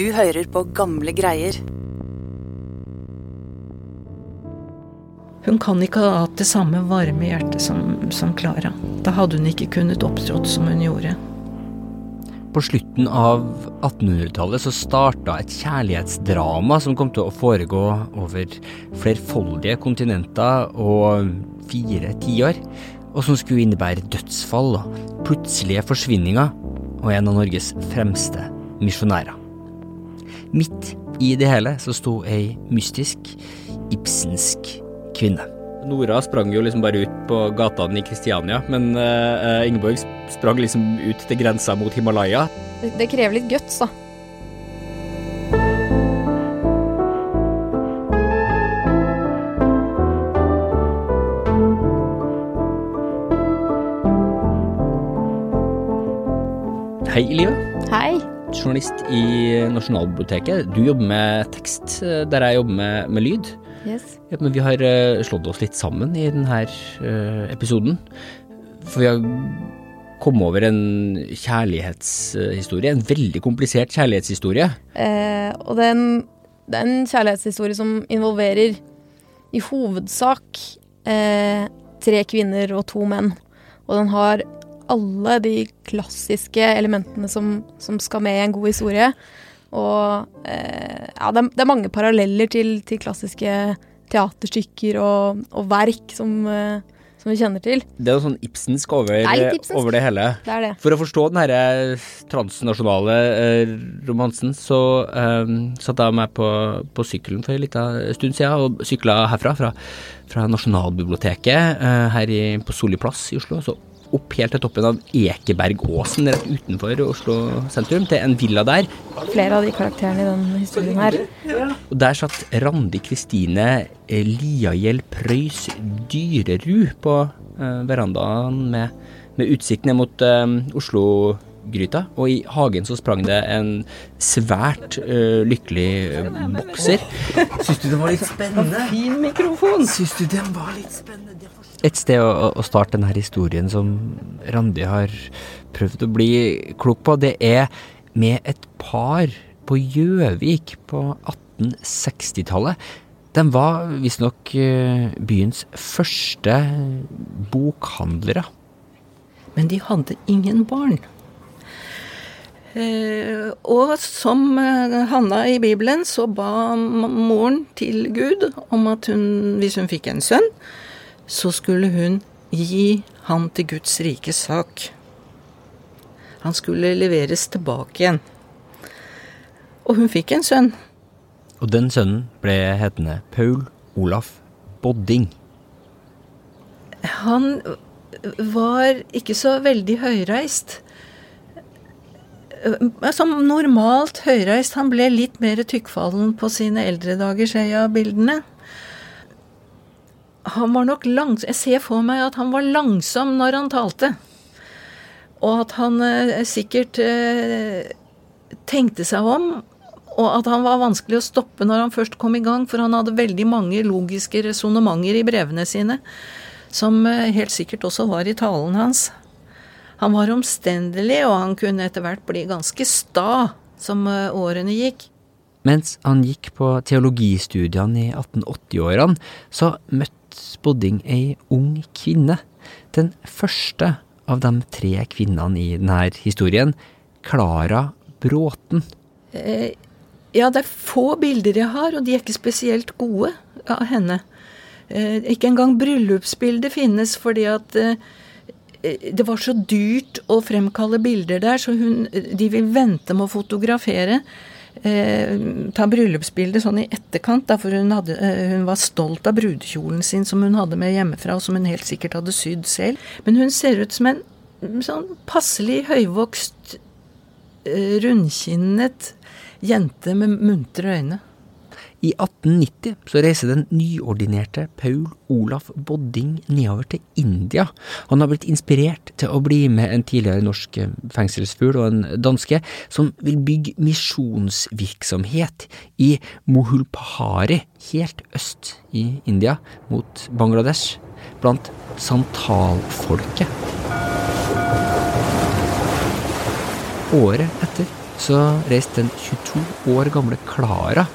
Du hører på gamle greier. Hun kan ikke ha hatt det samme varme hjertet som, som Klara. Da hadde hun ikke kunnet opptrådt som hun gjorde. På slutten av 1800-tallet så starta et kjærlighetsdrama som kom til å foregå over flerfoldige kontinenter og fire tiår, og som skulle innebære dødsfall og plutselige forsvinninger, og en av Norges fremste misjonærer. Midt i det hele så sto ei mystisk, ibsensk kvinne. Nora sprang jo liksom bare ut på gatene i Kristiania, men uh, Ingeborg sprang liksom ut til grensa mot Himalaya. Det, det krever litt guts, da. Hei, Live. Hei. Journalist i Nasjonalbiblioteket. Du jobber med tekst, eh, der jeg jobber med, med lyd. Yes. Ja, men vi har uh, slått oss litt sammen i denne uh, episoden. For vi har kommet over en kjærlighetshistorie. En veldig komplisert kjærlighetshistorie. Eh, og det er, en, det er en kjærlighetshistorie som involverer i hovedsak eh, tre kvinner og to menn. Og den har alle de klassiske elementene som, som skal med i en god historie. Og eh, ja, det er, det er, mange paralleller til, til klassiske teaterstykker og, og verk som, eh, som, vi kjenner til. Det er noe sånn Ibsensk over, Ibsensk. over det hele. Det er det. For å forstå den her transnasjonale eh, romansen, så eh, satte jeg meg på, på sykkelen for en liten stund siden og sykla herfra, fra, fra Nasjonalbiblioteket eh, her i, på Solli plass i Oslo. Så opp helt til toppen av Ekebergåsen rett utenfor Oslo sentrum, til en villa der. Flere av de karakterene i den historien her. Og der satt Randi Kristine Liahjell Preus Dyrerud på uh, verandaen med, med utsikt ned mot uh, Oslo-gryta. Og i hagen så sprang det en svært uh, lykkelig bokser. Syns du den var litt spennende? Fin mikrofon! Syns du den var litt spennende? Et sted å, å, starte denne historien som Randi har prøvd å bli klok på, det er med et par på Gjøvik på 1860-tallet. De var visstnok byens første bokhandlere. Men de hadde ingen barn. Eh, og som Hanna i Bibelen, så ba moren til Gud om at hun, hvis hun fikk en sønn, så skulle hun gi han til Guds rike sak. Han skulle leveres tilbake igjen. Og hun fikk en sønn. Og den sønnen ble hetende Paul Olaf Bodding. Han var ikke så veldig høyreist. Som normalt høyreist. Han ble litt mer tykkfallen på sine eldre dager, ser jeg av bildene han var nok langs... Jeg ser for meg at han var langsom når han talte. Og at han eh, sikkert eh, tenkte seg om, og at han var vanskelig å stoppe når han først kom i gang, for han hadde veldig mange logiske resonnementer i brevene sine, som eh, helt sikkert også var i talen hans. Han var omstendelig, og han kunne etter hvert bli ganske sta som eh, årene gikk. Mens han gikk på teologistudiene i 1880-årene, så møtte Spodding ei ung kvinne. Den første av de tre kvinnene i denne historien, Klara Bråten. Eh, ja, det er få bilder jeg har, og de er ikke spesielt gode av henne. Eh, ikke engang bryllupsbildet finnes fordi at det var så dyrt å fremkalle bilder der, så hun, de vil vente med å fotografere eh, ta bryllupsbildet sånn i etterkant, da, for hun, hadde, eh, hun, var stolt av brudekjolen sin som hun hadde med hjemmefra, og som hun helt sikkert hadde sydd selv. Men hun ser ut som en sånn passelig høyvokst, eh, rundkinnet jente med muntre øyne. I 1890 så reiser den nyordinerte Paul Olaf Bodding nedover til India. Han har blitt inspirert til å bli med en tidligere norsk fengselsfugl og en danske, som vil bygge misjonsvirksomhet i Mohulpahari, helt øst i India, mot Bangladesh, blant santalfolket. Året etter så reiste den 22 år gamle Klara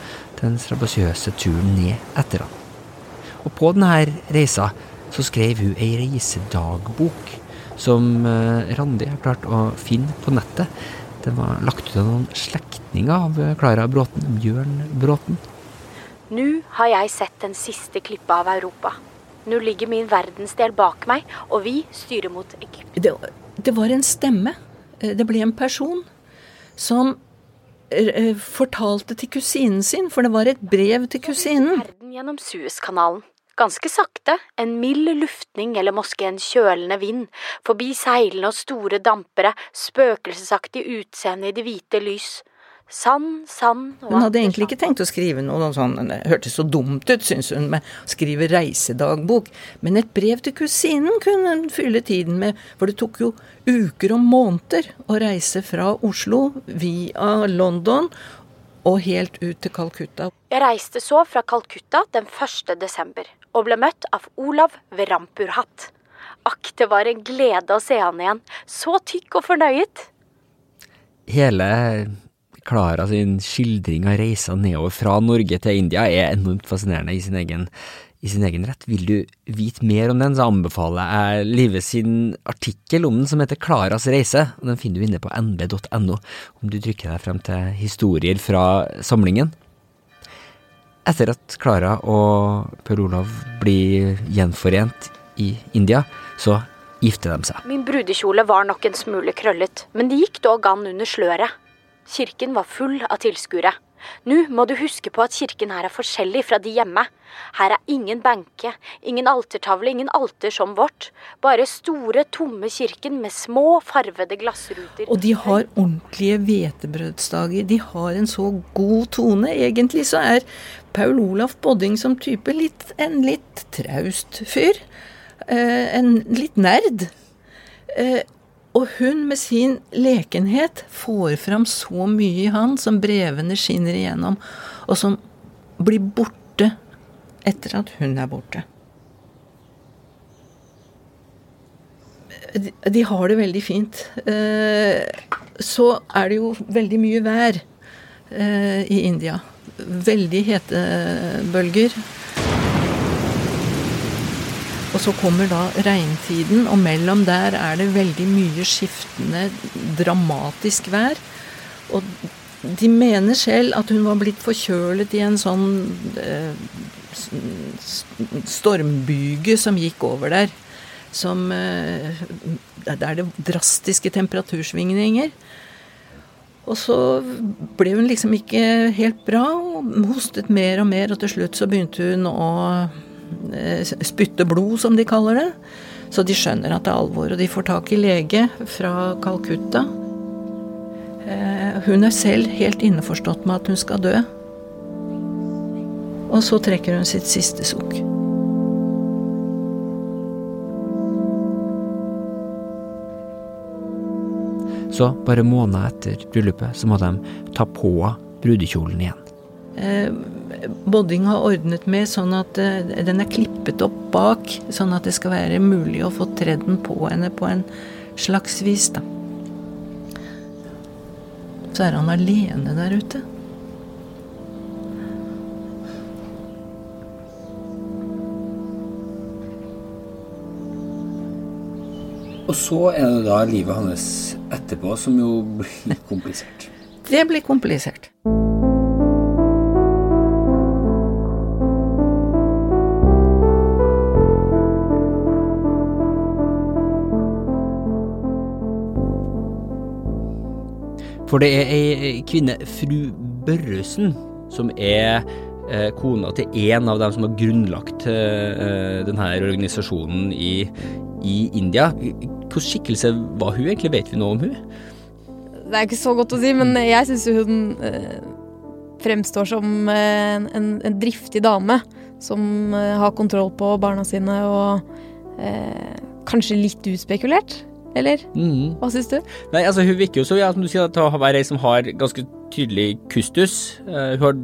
den strabasiøse turen ned etter han. Og på denne reisa så skrev hun ei reisedagbok som eh, Randi har klart å finne på nettet. Den var lagt ut av noen slektninger av eh, Klara Bråten, Bjørn Bråten. Nå har jeg sett den siste klippa av Europa. Nå ligger min verdensdel bak meg, og vi styrer mot Egypt. Det, det var en stemme. Eh, Det ble en person som fortalte til kusinen sin, for det var et brev til kusinen. Verden gjennom Suezkanalen. Ganske sakte, en mild luftning eller måske en kjølende vind, forbi seilende og store dampere, spøkelsesaktig utseende i det hvite lys. Sand, sand og Hun hadde egentlig ikke tenkt å skrive noe sånn, det hørtes så dumt ut, syns hun, med å skrive reisedagbok. Men et brev til kusinen kunne hun fylle tiden med, for det tok jo uker og måneder å reise fra Oslo via London og helt ut til Calcutta. Jeg reiste så fra Calcutta den 1. desember, og ble møtt av Olav ved Rampurhatt. Akk, det var en glede å se han igjen. Så tykk og fornøyet. Hele Klara sin skildring av reisa nedover fra Norge til India er enormt fascinerende i sin egen, i sin egen rett. Vil du vite mer om den, så anbefaler jeg Live sin artikkel om den som heter Klaras reise, og den finner du inne på nb.no om du trykker deg frem til historier fra samlingen. Etter at Klara og Per Olav blir gjenforent i India, så gifter de seg. Min brudekjole var nok en smule krøllet, men det gikk dog an under sløret. Kirken var full av tilskuere. Nå må du huske på at kirken her er forskjellig fra de hjemme. Her er ingen benke, ingen altertavle, ingen alter som vårt. Bare store, tomme kirken med små, farvede glassruter. Og de har ordentlige hvetebrødsdager. De har en så god tone. Egentlig så er Paul Olaf Bodding som type litt, en litt traust fyr. Eh, en litt nerd. Og hun med sin lekenhet får fram så mye i han som brevene skinner igjennom, og som blir borte etter at hun er borte. De har det veldig fint. Eh, så er det jo veldig mye vær eh, i India. Veldig hetebølger. Og så kommer da regntiden, og mellom der er det veldig mye skiftende, dramatisk vær. Og de mener selv at hun var blitt forkjølet i en sånn eh, stormbyge som gikk over der. Som eh, Der er det drastiske temperatursvingninger. Og så ble hun liksom ikke helt bra, og hostet mer og mer, og til slutt så begynte hun å spytte blod, som de kaller det. Så de skjønner at det er alvor, og de får tak i lege fra Calcutta. Eh, Hun er selv helt innforstått med at hun skal dø. Og så trekker hun sitt siste sukk. Så bare måneder etter bryllupet så må de ta på brudekjolen igjen. Eh, Bodding har ordnet med sånn at eh, den er klippet opp bak, sånn at det skal være mulig å få tredd den på henne på en slags vis, da. Så er han alene der ute. Og så er det da livet hans etterpå som jo blir komplisert. Det blir komplisert. For det er ei kvinne, fru Børresen, som er eh, kona til en av dem som har grunnlagt eh, denne organisasjonen i, i India. Hvilken skikkelse var hun egentlig? Vet vi noe om hun? Det er ikke så godt å si, men jeg syns hun eh, fremstår som en, en driftig dame som har kontroll på barna sine og eh, kanskje litt utspekulert. Eller Mm. hva syns du? Nei, altså Hun virker jo så, ja, som du sier, til å være ei som har ganske tydelig kustus. Uh, hun har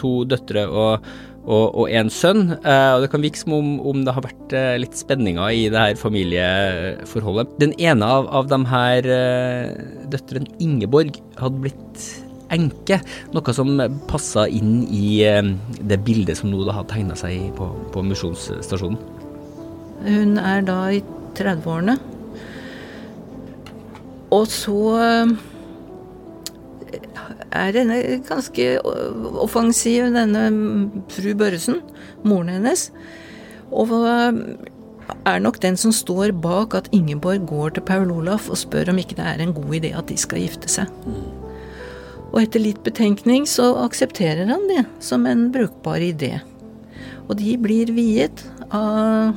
to døtre og, og, og en sønn. uh, og det kan virke som om, om det har vært uh, litt spenninger i det her familieforholdet. Den ene av, av de her døtrene, Ingeborg, hadde blitt enke, noe som passa inn i det bildet som nå da har tegna seg på, på misjonsstasjonen. Hun er da i 30-årene. Og så eh, er denne ganske offensiv, denne fru Børresen, moren hennes. Og er nok den som står bak at Ingeborg går til Paul Olaf og spør om ikke det er en god idé at de skal gifte seg. Og etter litt betenkning så aksepterer han det som en brukbar idé. Og de blir viet av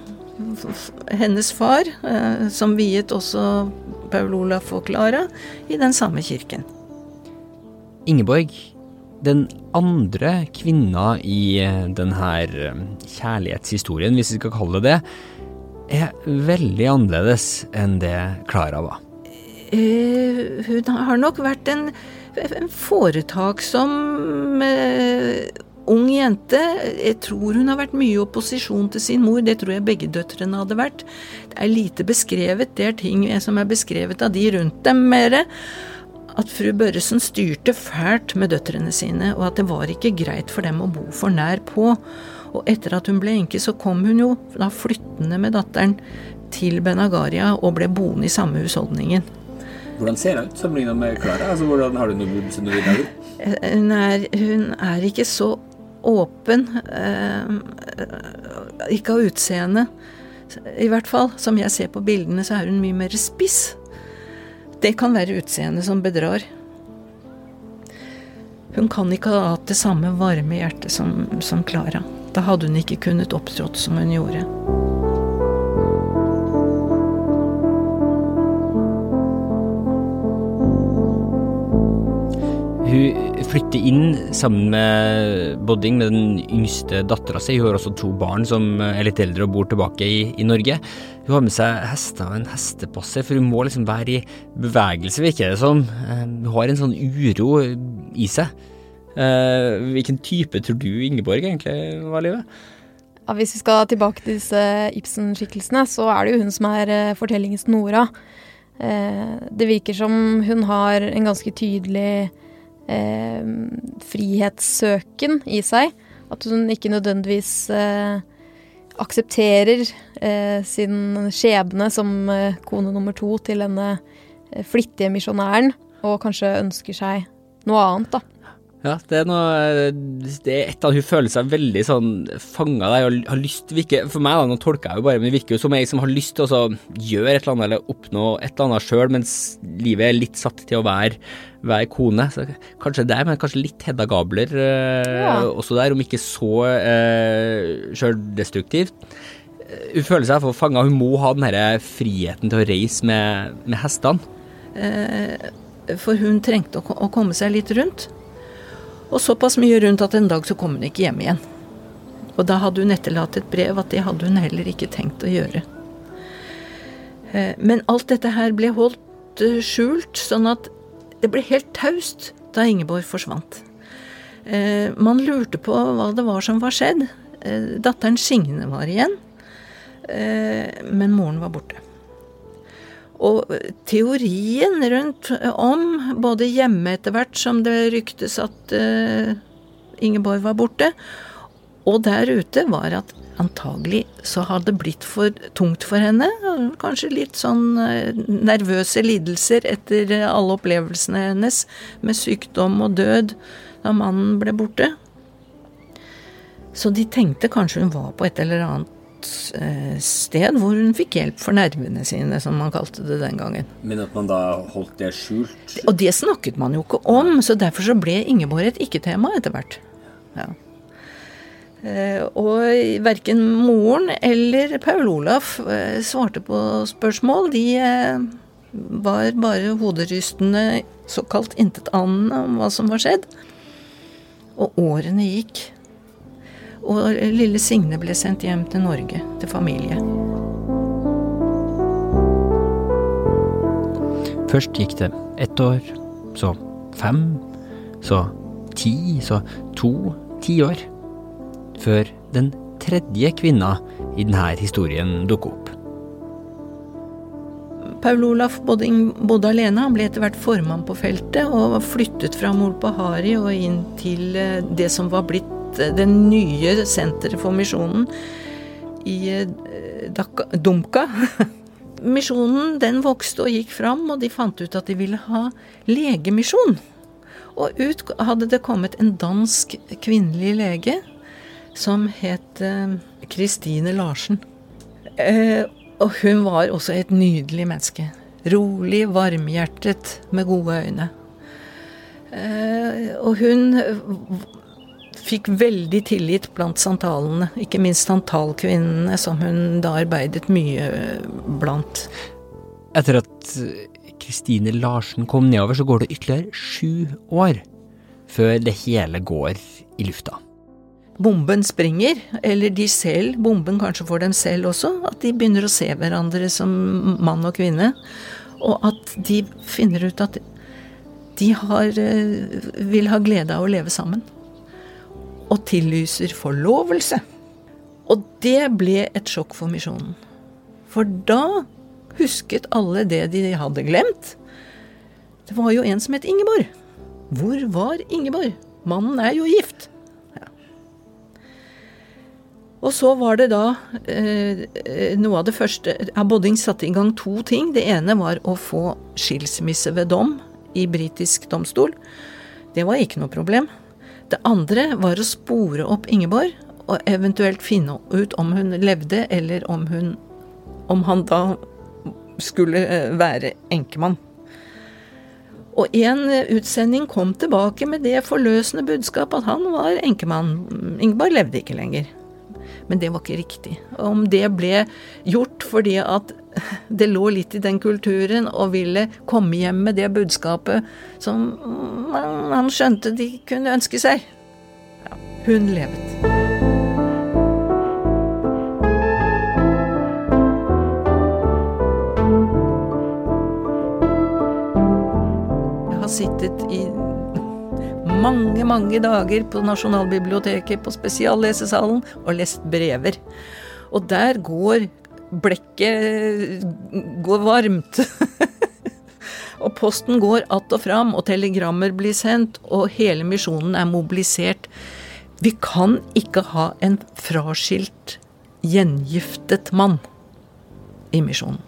hennes far, eh, som viet også Paul Olaf og Klara, i den samme kirken. Ingeborg, den andre kvinna i eh, denne eh, kjærlighetshistorien, hvis vi skal kalle det det, er veldig annerledes enn det Klara var. Uh, hun har nok vært en, en foretaksom ung jente. Jeg tror hun har vært mye i opposisjon til sin mor. Det tror jeg begge døtrene hadde vært. Det er lite beskrevet. Det er ting som er beskrevet av de rundt dem mere. At fru Børresen styrte fælt med døtrene sine, og at det var ikke greit for dem å bo for nær på. Og etter at hun ble enke, så kom hun jo da flyttende med datteren til Benagaria og ble boende i samme husholdningen. Hvordan ser hun ut sammenlignet med Klara? Altså, hvordan har du noe, dag? Hun er, hun er ikke så åpen. Eh, ikke av utseende. I hvert fall, som jeg ser på bildene, så er hun mye mer spiss. Det kan være utseendet som bedrar. Hun kan ikke ha hatt det samme varme hjertet som, Klara. Da hadde hun ikke kunnet opptrådt som hun gjorde. Hun flytter inn sammen med Bodding, med den yngste dattera si. Hun har også to barn som er litt eldre og bor tilbake i, i Norge. Hun har med seg hester og en hestepasse, for hun må liksom være i bevegelse, virker det som. Eh, hun har en sånn uro i seg. Eh, hvilken type tror du Ingeborg egentlig var, Livet? Ja, hvis vi skal tilbake til disse Ibsen-skikkelsene, så er det jo hun som er uh, fortellingens Nora. Det virker som hun har en ganske tydelig uh, frihetssøken i seg. At hun ikke nødvendigvis aksepterer sin skjebne som kone nummer to til denne flittige misjonæren, og kanskje ønsker seg noe annet, da. Ja, det er noe Det er et av hun føler seg veldig sånn fanga der og har lyst virker, For meg, da, nå tolker jeg jo bare, men det virker jo som jeg som har lyst til å gjøre et eller annet eller oppnå et eller annet sjøl, mens livet er litt satt til å være, være kone. Så kanskje der, men kanskje litt Hedda Gabler eh, ja. også der, om ikke så eh, sjøldestruktivt. Hun føler seg for fanga. Hun må ha den her friheten til å reise med, med hestene. Eh, for hun trengte å, å komme seg litt rundt. Og såpass mye rundt at en dag så kom hun ikke hjem igjen. Og da hadde hun etterlatt et brev at det hadde hun heller ikke tenkt å gjøre. Eh, men alt dette her ble holdt eh, skjult, sånn at det ble helt taust da Ingeborg forsvant. Eh, man lurte på hva det var som var skjedd. Datteren Signe var igjen, men moren var borte. Og teorien rundt om, både hjemme etter hvert som det ryktes at uh, Ingeborg var borte, og der ute, var at antagelig så hadde det blitt for tungt for henne. Kanskje litt sånn uh, nervøse lidelser etter alle opplevelsene hennes med sykdom og død da mannen ble borte. Så de tenkte kanskje hun var på et eller annet Eh, sted hvor hun fikk hjelp for nervene sine, som man kalte det den gangen. Men at man da holdt det skjult? Og det snakket man jo ikke om, så derfor så ble Ingeborg et ikke-tema etter hvert. Ja. Eh, og verken moren eller Paul Olaf eh, svarte på spørsmål. De var bare hoderystende, såkalt intetanende om hva som var skjedd. Og årene gikk. Og lille Signe ble sendt hjem til Norge, til familie. Først gikk det ett år, så fem, så ti, så to tiår. før den tredje kvinna i denne historien dukker opp. Paul Olaf bodde, bodde alene. Han ble etter hvert formann på feltet og flyttet fra Molpahari og inn til eh, det som var blitt eh, det nye senteret for misjonen i eh, Dumka. Misjonen den vokste og gikk fram, og de fant ut at de ville ha legemisjon. Og ut hadde det kommet en dansk kvinnelig lege som het Kristine Larsen. Eh, og hun var også et nydelig menneske. Rolig, varmhjertet, med gode øyne. Og hun fikk veldig tillit blant santalene, ikke minst santalkvinnene, som hun da arbeidet mye blant. Etter at Kristine Larsen kom nedover, så går det ytterligere sju år før det hele går i lufta bomben springer, eller de selv, bomben kanskje for dem selv også, at de begynner å se hverandre som mann og kvinne. Og at de finner ut at de har, eh, vil ha glede av å leve sammen. Og tillyser forlovelse. Og det ble et sjokk for misjonen. For da husket alle det de hadde glemt. Det var jo en som het Ingeborg. Hvor var Ingeborg? Mannen er jo gift. Og så var det da eh, noe av det første Bodding satte i gang to ting. Det ene var å få skilsmisse ved dom i britisk domstol. Det var ikke noe problem. Det andre var å spore opp Ingeborg, og eventuelt finne ut om hun levde, eller om hun Om han da skulle eh, være enkemann. Og en utsending kom tilbake med det forløsende budskap at han var enkemann. Ingeborg levde ikke lenger. Men det var ikke riktig. Om det ble gjort fordi at det lå litt i den kulturen og ville komme hjem med det budskapet som han skjønte de kunne ønske seg. Ja, hun levet. Jeg har sittet i mange, mange dager på Nasjonalbiblioteket, på spesiallesesalen, og lest brever. Og der går blekket går varmt. og posten går att og fram, og telegrammer blir sendt, og hele misjonen er mobilisert. Vi kan ikke ha en fraskilt, gjengiftet mann i misjonen.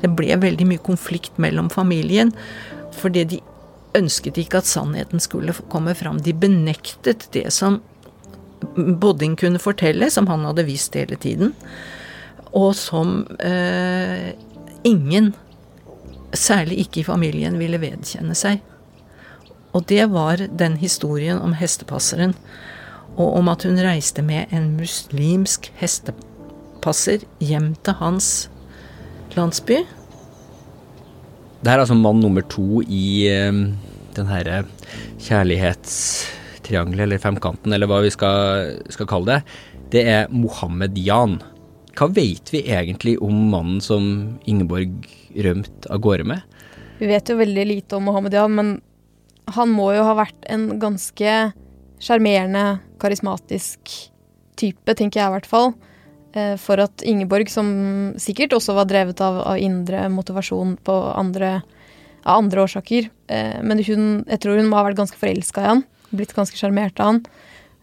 Det ble veldig mye konflikt mellom familien, fordi de ønsket ikke at sannheten skulle komme fram. De benektet det som Bodding kunne fortelle, som han hadde visst hele tiden, og som eh, ingen, særlig ikke i familien, ville vedkjenne seg. Og det var den historien om hestepasseren, og om at hun reiste med en muslimsk hestepasser hjem til hans landsby det her er altså mann nummer to i um, den herre kjærlighetstriangelet, eller femkanten, eller hva vi skal, skal, kalle det. Det er Mohammed Jan. Hva vet vi egentlig om mannen som Ingeborg rømte av gårde med? Vi vet jo veldig lite om Mohammed Jan, men han må jo ha vært en ganske sjarmerende, karismatisk type, tenker jeg i hvert fall. Eh, for at Ingeborg, som sikkert også var drevet av, av indre motivasjon andre, av andre årsaker eh, Men hun, jeg tror hun må ha vært ganske forelska i han. Blitt ganske sjarmert av han.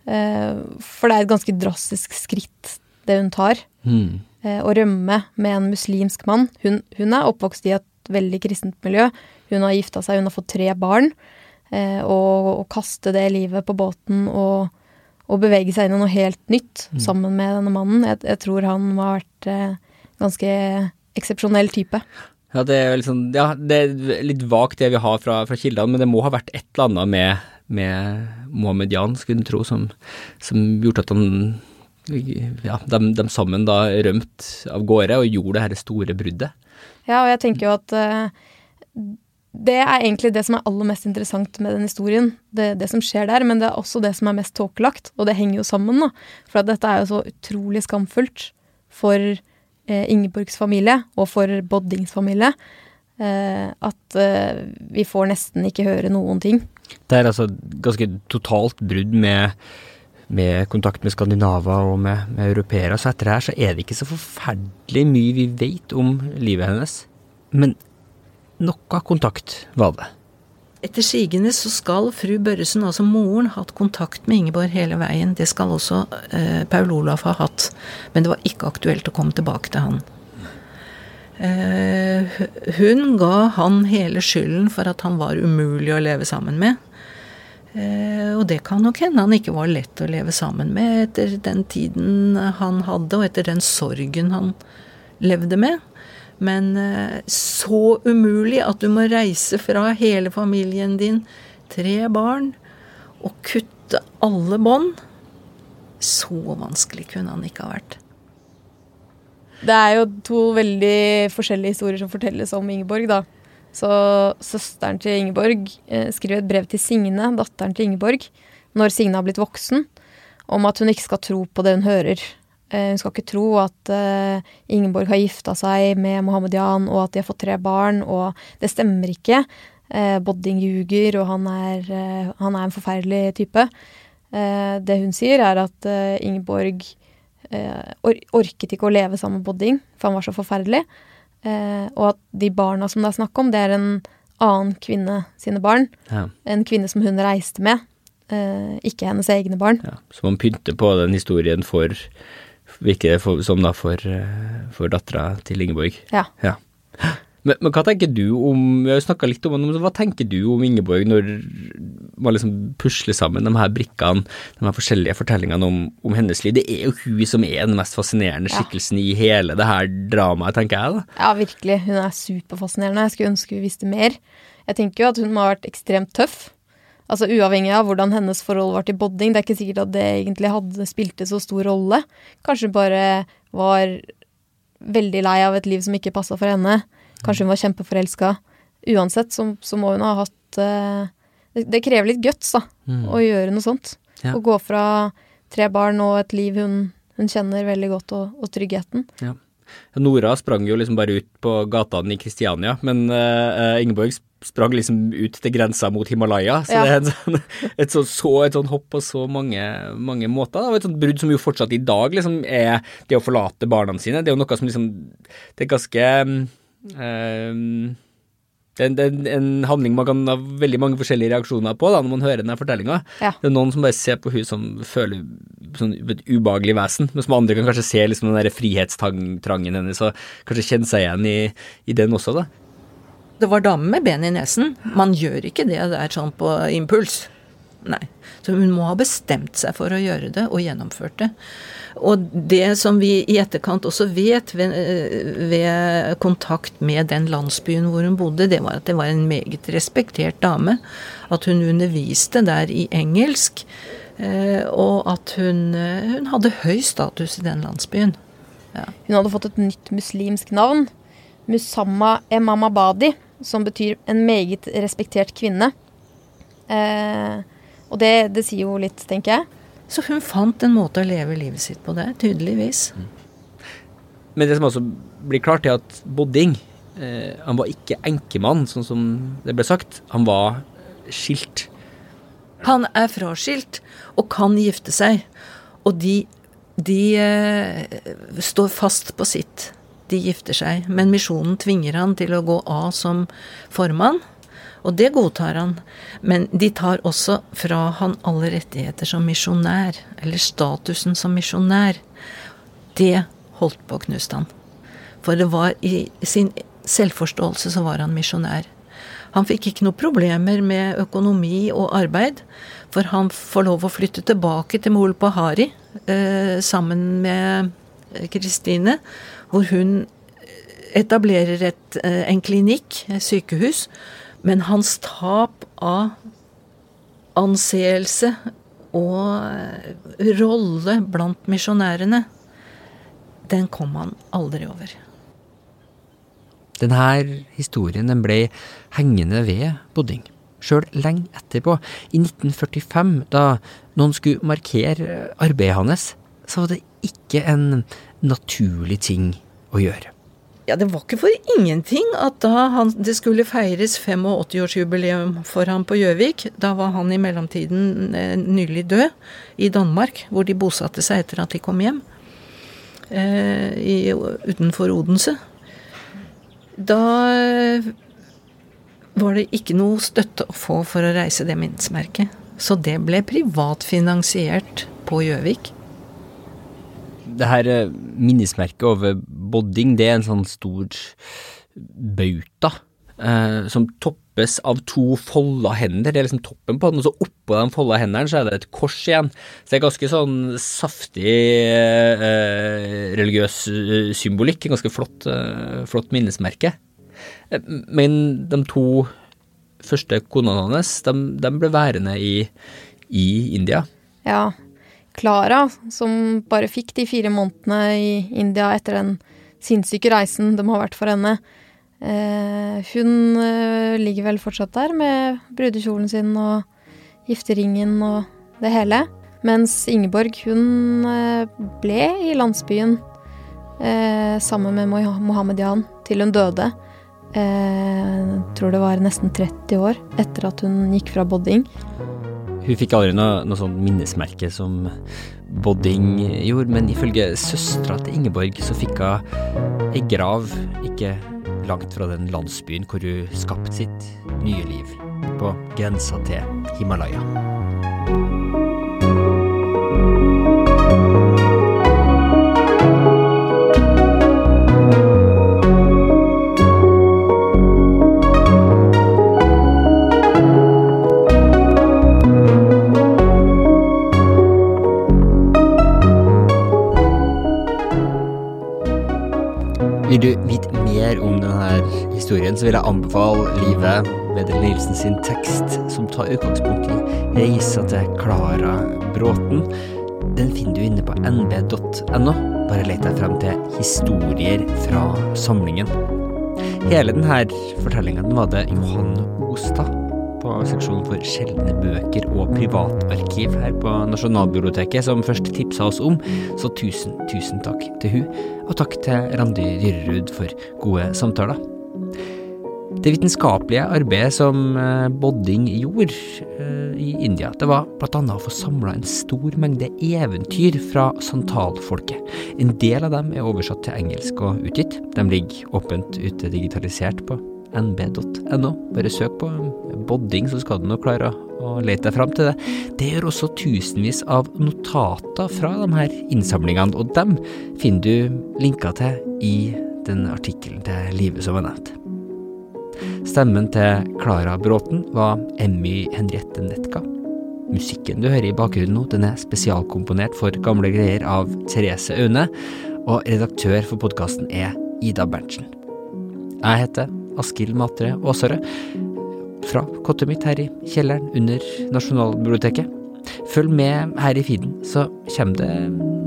Eh, for det er et ganske drastisk skritt, det hun tar. Mm. Å rømme med en muslimsk mann. Hun, hun, er oppvokst i et veldig kristent miljø. Hun har gifta seg, hun har fått tre barn. Og å kaste det livet på båten og og, bevege seg inn i noe helt nytt mm. sammen med denne mannen. Jeg, jeg tror han må ha vært eh, ganske eksepsjonell type. Ja, det er, liksom, ja, det er litt vagt det vi har fra, fra kildene, men det må ha vært et eller annet med, med Mohammed Jan, skulle en tro, som, som gjorde at han ja, de, de, sammen da rømt av gårde og gjorde det her store bruddet. Ja, og jeg tenker jo at uh, det er egentlig det som er aller mest interessant med den historien. Det, det som skjer der, men det er også det som er mest tåkelagt. Og det henger jo sammen, da. For at dette er jo så utrolig skamfullt for eh, Ingeborgs familie, og for Boddings familie, eh, at eh, vi får nesten ikke høre noen ting. Det er altså ganske totalt brudd med med kontakt med skandinaver og med, med europeere. Så etter det her så er det ikke så forferdelig mye vi vet om livet hennes. Men noe kontakt var det. Etter sigende så skal fru Børresen, altså moren, hatt kontakt med Ingeborg hele veien. Det skal også eh, Paul Olaf ha hatt. Men det var ikke aktuelt å komme tilbake til han. Eh, hun ga han hele skylden for at han var umulig å leve sammen med. Eh, og det kan nok hende han ikke var lett å leve sammen med etter den tiden han hadde, og etter den sorgen han levde med. Men eh, så umulig at du må reise fra hele familien din, tre barn, og kutte alle bånd. Så vanskelig kunne han ikke ha vært. Det er jo to veldig forskjellige historier som fortelles om Ingeborg, da. Så søsteren til Ingeborg eh, skriver et brev til Signe, datteren til Ingeborg, når Signe har blitt voksen, om at hun ikke skal tro på det hun hører. Eh, hun skal ikke tro at eh, Ingeborg har gifta seg med Mohammed Jan, og at de har fått tre barn, og det stemmer ikke. Eh, Bodding ljuger, og han er, eh, han er en forferdelig type. Eh, det hun sier, er at Ingeborg or orket ikke å leve sammen med Bodding, for han var så forferdelig. Eh, og at de barna som det er snakk om, det er en annen kvinne sine barn. Ja. En kvinne som hun reiste med, eh, ikke hennes egne barn. Ja, så man pynter på den historien for Virker det som da for, for dattera til Ingeborg. Ja. ja. Men, men, hva tenker du om Vi har snakka litt om hva tenker du om Ingeborg når man liksom pusler sammen de her brikkene, de her forskjellige fortellingene om, om, hennes liv? Det er jo hun som er den mest fascinerende skikkelsen ja. i hele det her dramaet, tenker jeg da. Ja, virkelig. Hun er superfascinerende. Jeg skulle ønske vi visste mer. Jeg tenker jo at hun må ha vært ekstremt tøff. Altså Uavhengig av hvordan hennes forhold var til bodding. Det er ikke sikkert at det egentlig hadde spilte så stor rolle. Kanskje bare var veldig lei av et liv som ikke passa for henne. Kanskje hun var kjempeforelska. Uansett så, så, må hun ha hatt uh, det, det, krever litt guts, da, mm. å gjøre noe sånt. Ja. Å gå fra tre barn og et liv hun, hun kjenner veldig godt, og, og tryggheten. Ja. Nora sprang jo liksom bare ut på gatene i Kristiania, men uh, Ingeborg sprang liksom ut til grensa mot Himalaya. Så ja. det er en sånn, et, sånn, så, et sånn hopp på så mange, mange måter. Da. Og et sånt brudd som jo fortsatt i dag liksom er det å forlate barna sine. Det er jo noe som liksom Det er ganske Um, det er, en, en handling man kan ha veldig mange forskjellige reaksjoner på da, når man hører denne fortellinga. Ja. Det er noen som bare ser på hun som føler sånn et ubehagelig vesen, mens andre kan kanskje se liksom den der frihetstrangen hennes og kanskje kjenne seg igjen i, i den også. da. Det var dame med ben i nesen. Man gjør ikke det der sånn på impuls. Nei. Så hun må ha bestemt seg for å gjøre det, og gjennomført det. Og det som vi i etterkant også vet ved, ved, kontakt med den landsbyen hvor hun bodde, det var at det var en meget respektert dame. At hun underviste der i engelsk. Eh, og at hun, hun hadde høy status i den landsbyen. Ja. Hun hadde fått et nytt muslimsk navn. Musamma Emamabadi, som betyr en meget respektert kvinne. Eh, og det, det sier jo litt, tenker jeg. Så hun fant en måte å leve livet sitt på der, tydeligvis. Mm. Men det som også blir klart, er at Bodding eh, han var ikke enkemann, sånn som det ble sagt. Han var skilt. Han er fraskilt og kan gifte seg. Og de, de eh, står fast på sitt. De gifter seg. Men misjonen tvinger han til å gå av som formann. Og det godtar han. Men de tar også fra han alle rettigheter som misjonær, eller statusen som misjonær. Det holdt på å knuste han. For det var i sin selvforståelse så var han misjonær. Han fikk ikke noe problemer med økonomi og arbeid, for han får lov å flytte tilbake til Molpahari eh, sammen med Kristine, hvor hun etablerer et, eh, en klinikk, et sykehus, men hans tap av anseelse og rolle blant misjonærene, den kom han aldri over. Denne historien den ble hengende ved Bodding, sjøl lenge etterpå. I 1945, da noen skulle markere arbeidet hans, så var det ikke en naturlig ting å gjøre. Ja, det var ikke for ingenting at da han, det skulle feires 85-årsjubileum for ham på Gjøvik, da var han i mellomtiden eh, nylig død i Danmark, hvor de bosatte seg etter at de kom hjem, eh, i, utenfor Odense. Da eh, var det ikke noe støtte å få for å reise det minnesmerket. Så det ble privatfinansiert på Gjøvik. Det her eh, minnesmerket over Bodding, det er en sånn stor bauta eh, som toppes av to folda hender. Det er liksom toppen på den, og så oppå de folda hendene så er det et kors igjen. Så det er ganske sånn saftig eh, religiøs eh, symbolikk. Ganske flott, eh, flott minnesmerke. Eh, Men de to første konene hans, de, de ble værende i, i India. Ja. Klara, som bare fikk de fire månedene i India etter den sinnssyke reisen de har vært for henne, eh, hun eh, ligger vel fortsatt der med brudekjolen sin og gifteringen og det hele. Mens Ingeborg, hun eh, ble i landsbyen sammen med Moh- Mohammed Jan til hun døde. Eh, tror det var nesten 30 år etter at hun gikk fra Bodding. Hun fikk aldri noe, noe sånn minnesmerke som Bodding gjorde, men ifølge søstera til Ingeborg så fikk hun ei grav ikke langt fra den landsbyen hvor hun skapte sitt nye liv, på grensa til Himalaya. Historien, så vil jeg anbefale Live Vedel Nilsen sin tekst, som tar utgangspunkt i reisa til Klara Bråten. Den finner du inne på nb.no. Bare let deg frem til historier fra samlingen. Hele denne fortellingen var det Johan Ostad på seksjonen for sjeldne bøker og privatarkiv her på Nasjonalbiblioteket som først tipsa oss om, så tusen, tusen takk til hun, og takk til Randi Dyrerud for gode samtaler. Det vitenskapelige arbeidet som eh, Bodding gjorde eh, i India, det var annet å få samla en stor mengde eventyr fra santalfolket. En del av dem er oversatt til engelsk og utgitt. De ligger åpent ute digitalisert på nb.no. Bare søk på Bodding, så skal du nok klare å lete deg fram til det. Det gjør også tusenvis av notater fra de her innsamlingene, og dem finner du linker til i den artikkelen til Live som var nevnt. Stemmen til Klara Bråten var Emmy Henriette Netka. Musikken du hører i bakgrunnen nå, den er spesialkomponert for gamle greier av Therese Aune, og redaktør for podkasten er Ida Berntsen. Jeg heter Askild Matre Aasøre, fra kottet mitt her i kjelleren under Nasjonalbiblioteket. Følg med her i feeden, så kommer det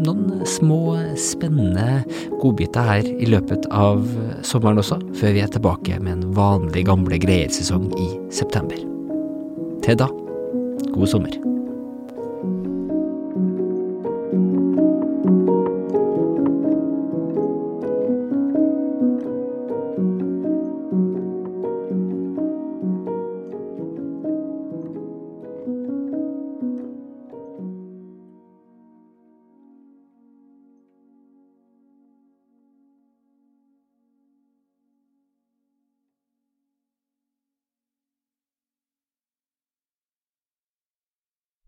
noen små, spennende godbiter her i løpet av sommeren også, før vi er tilbake med en vanlig gamle greier-sesong i september. Til da, god sommer.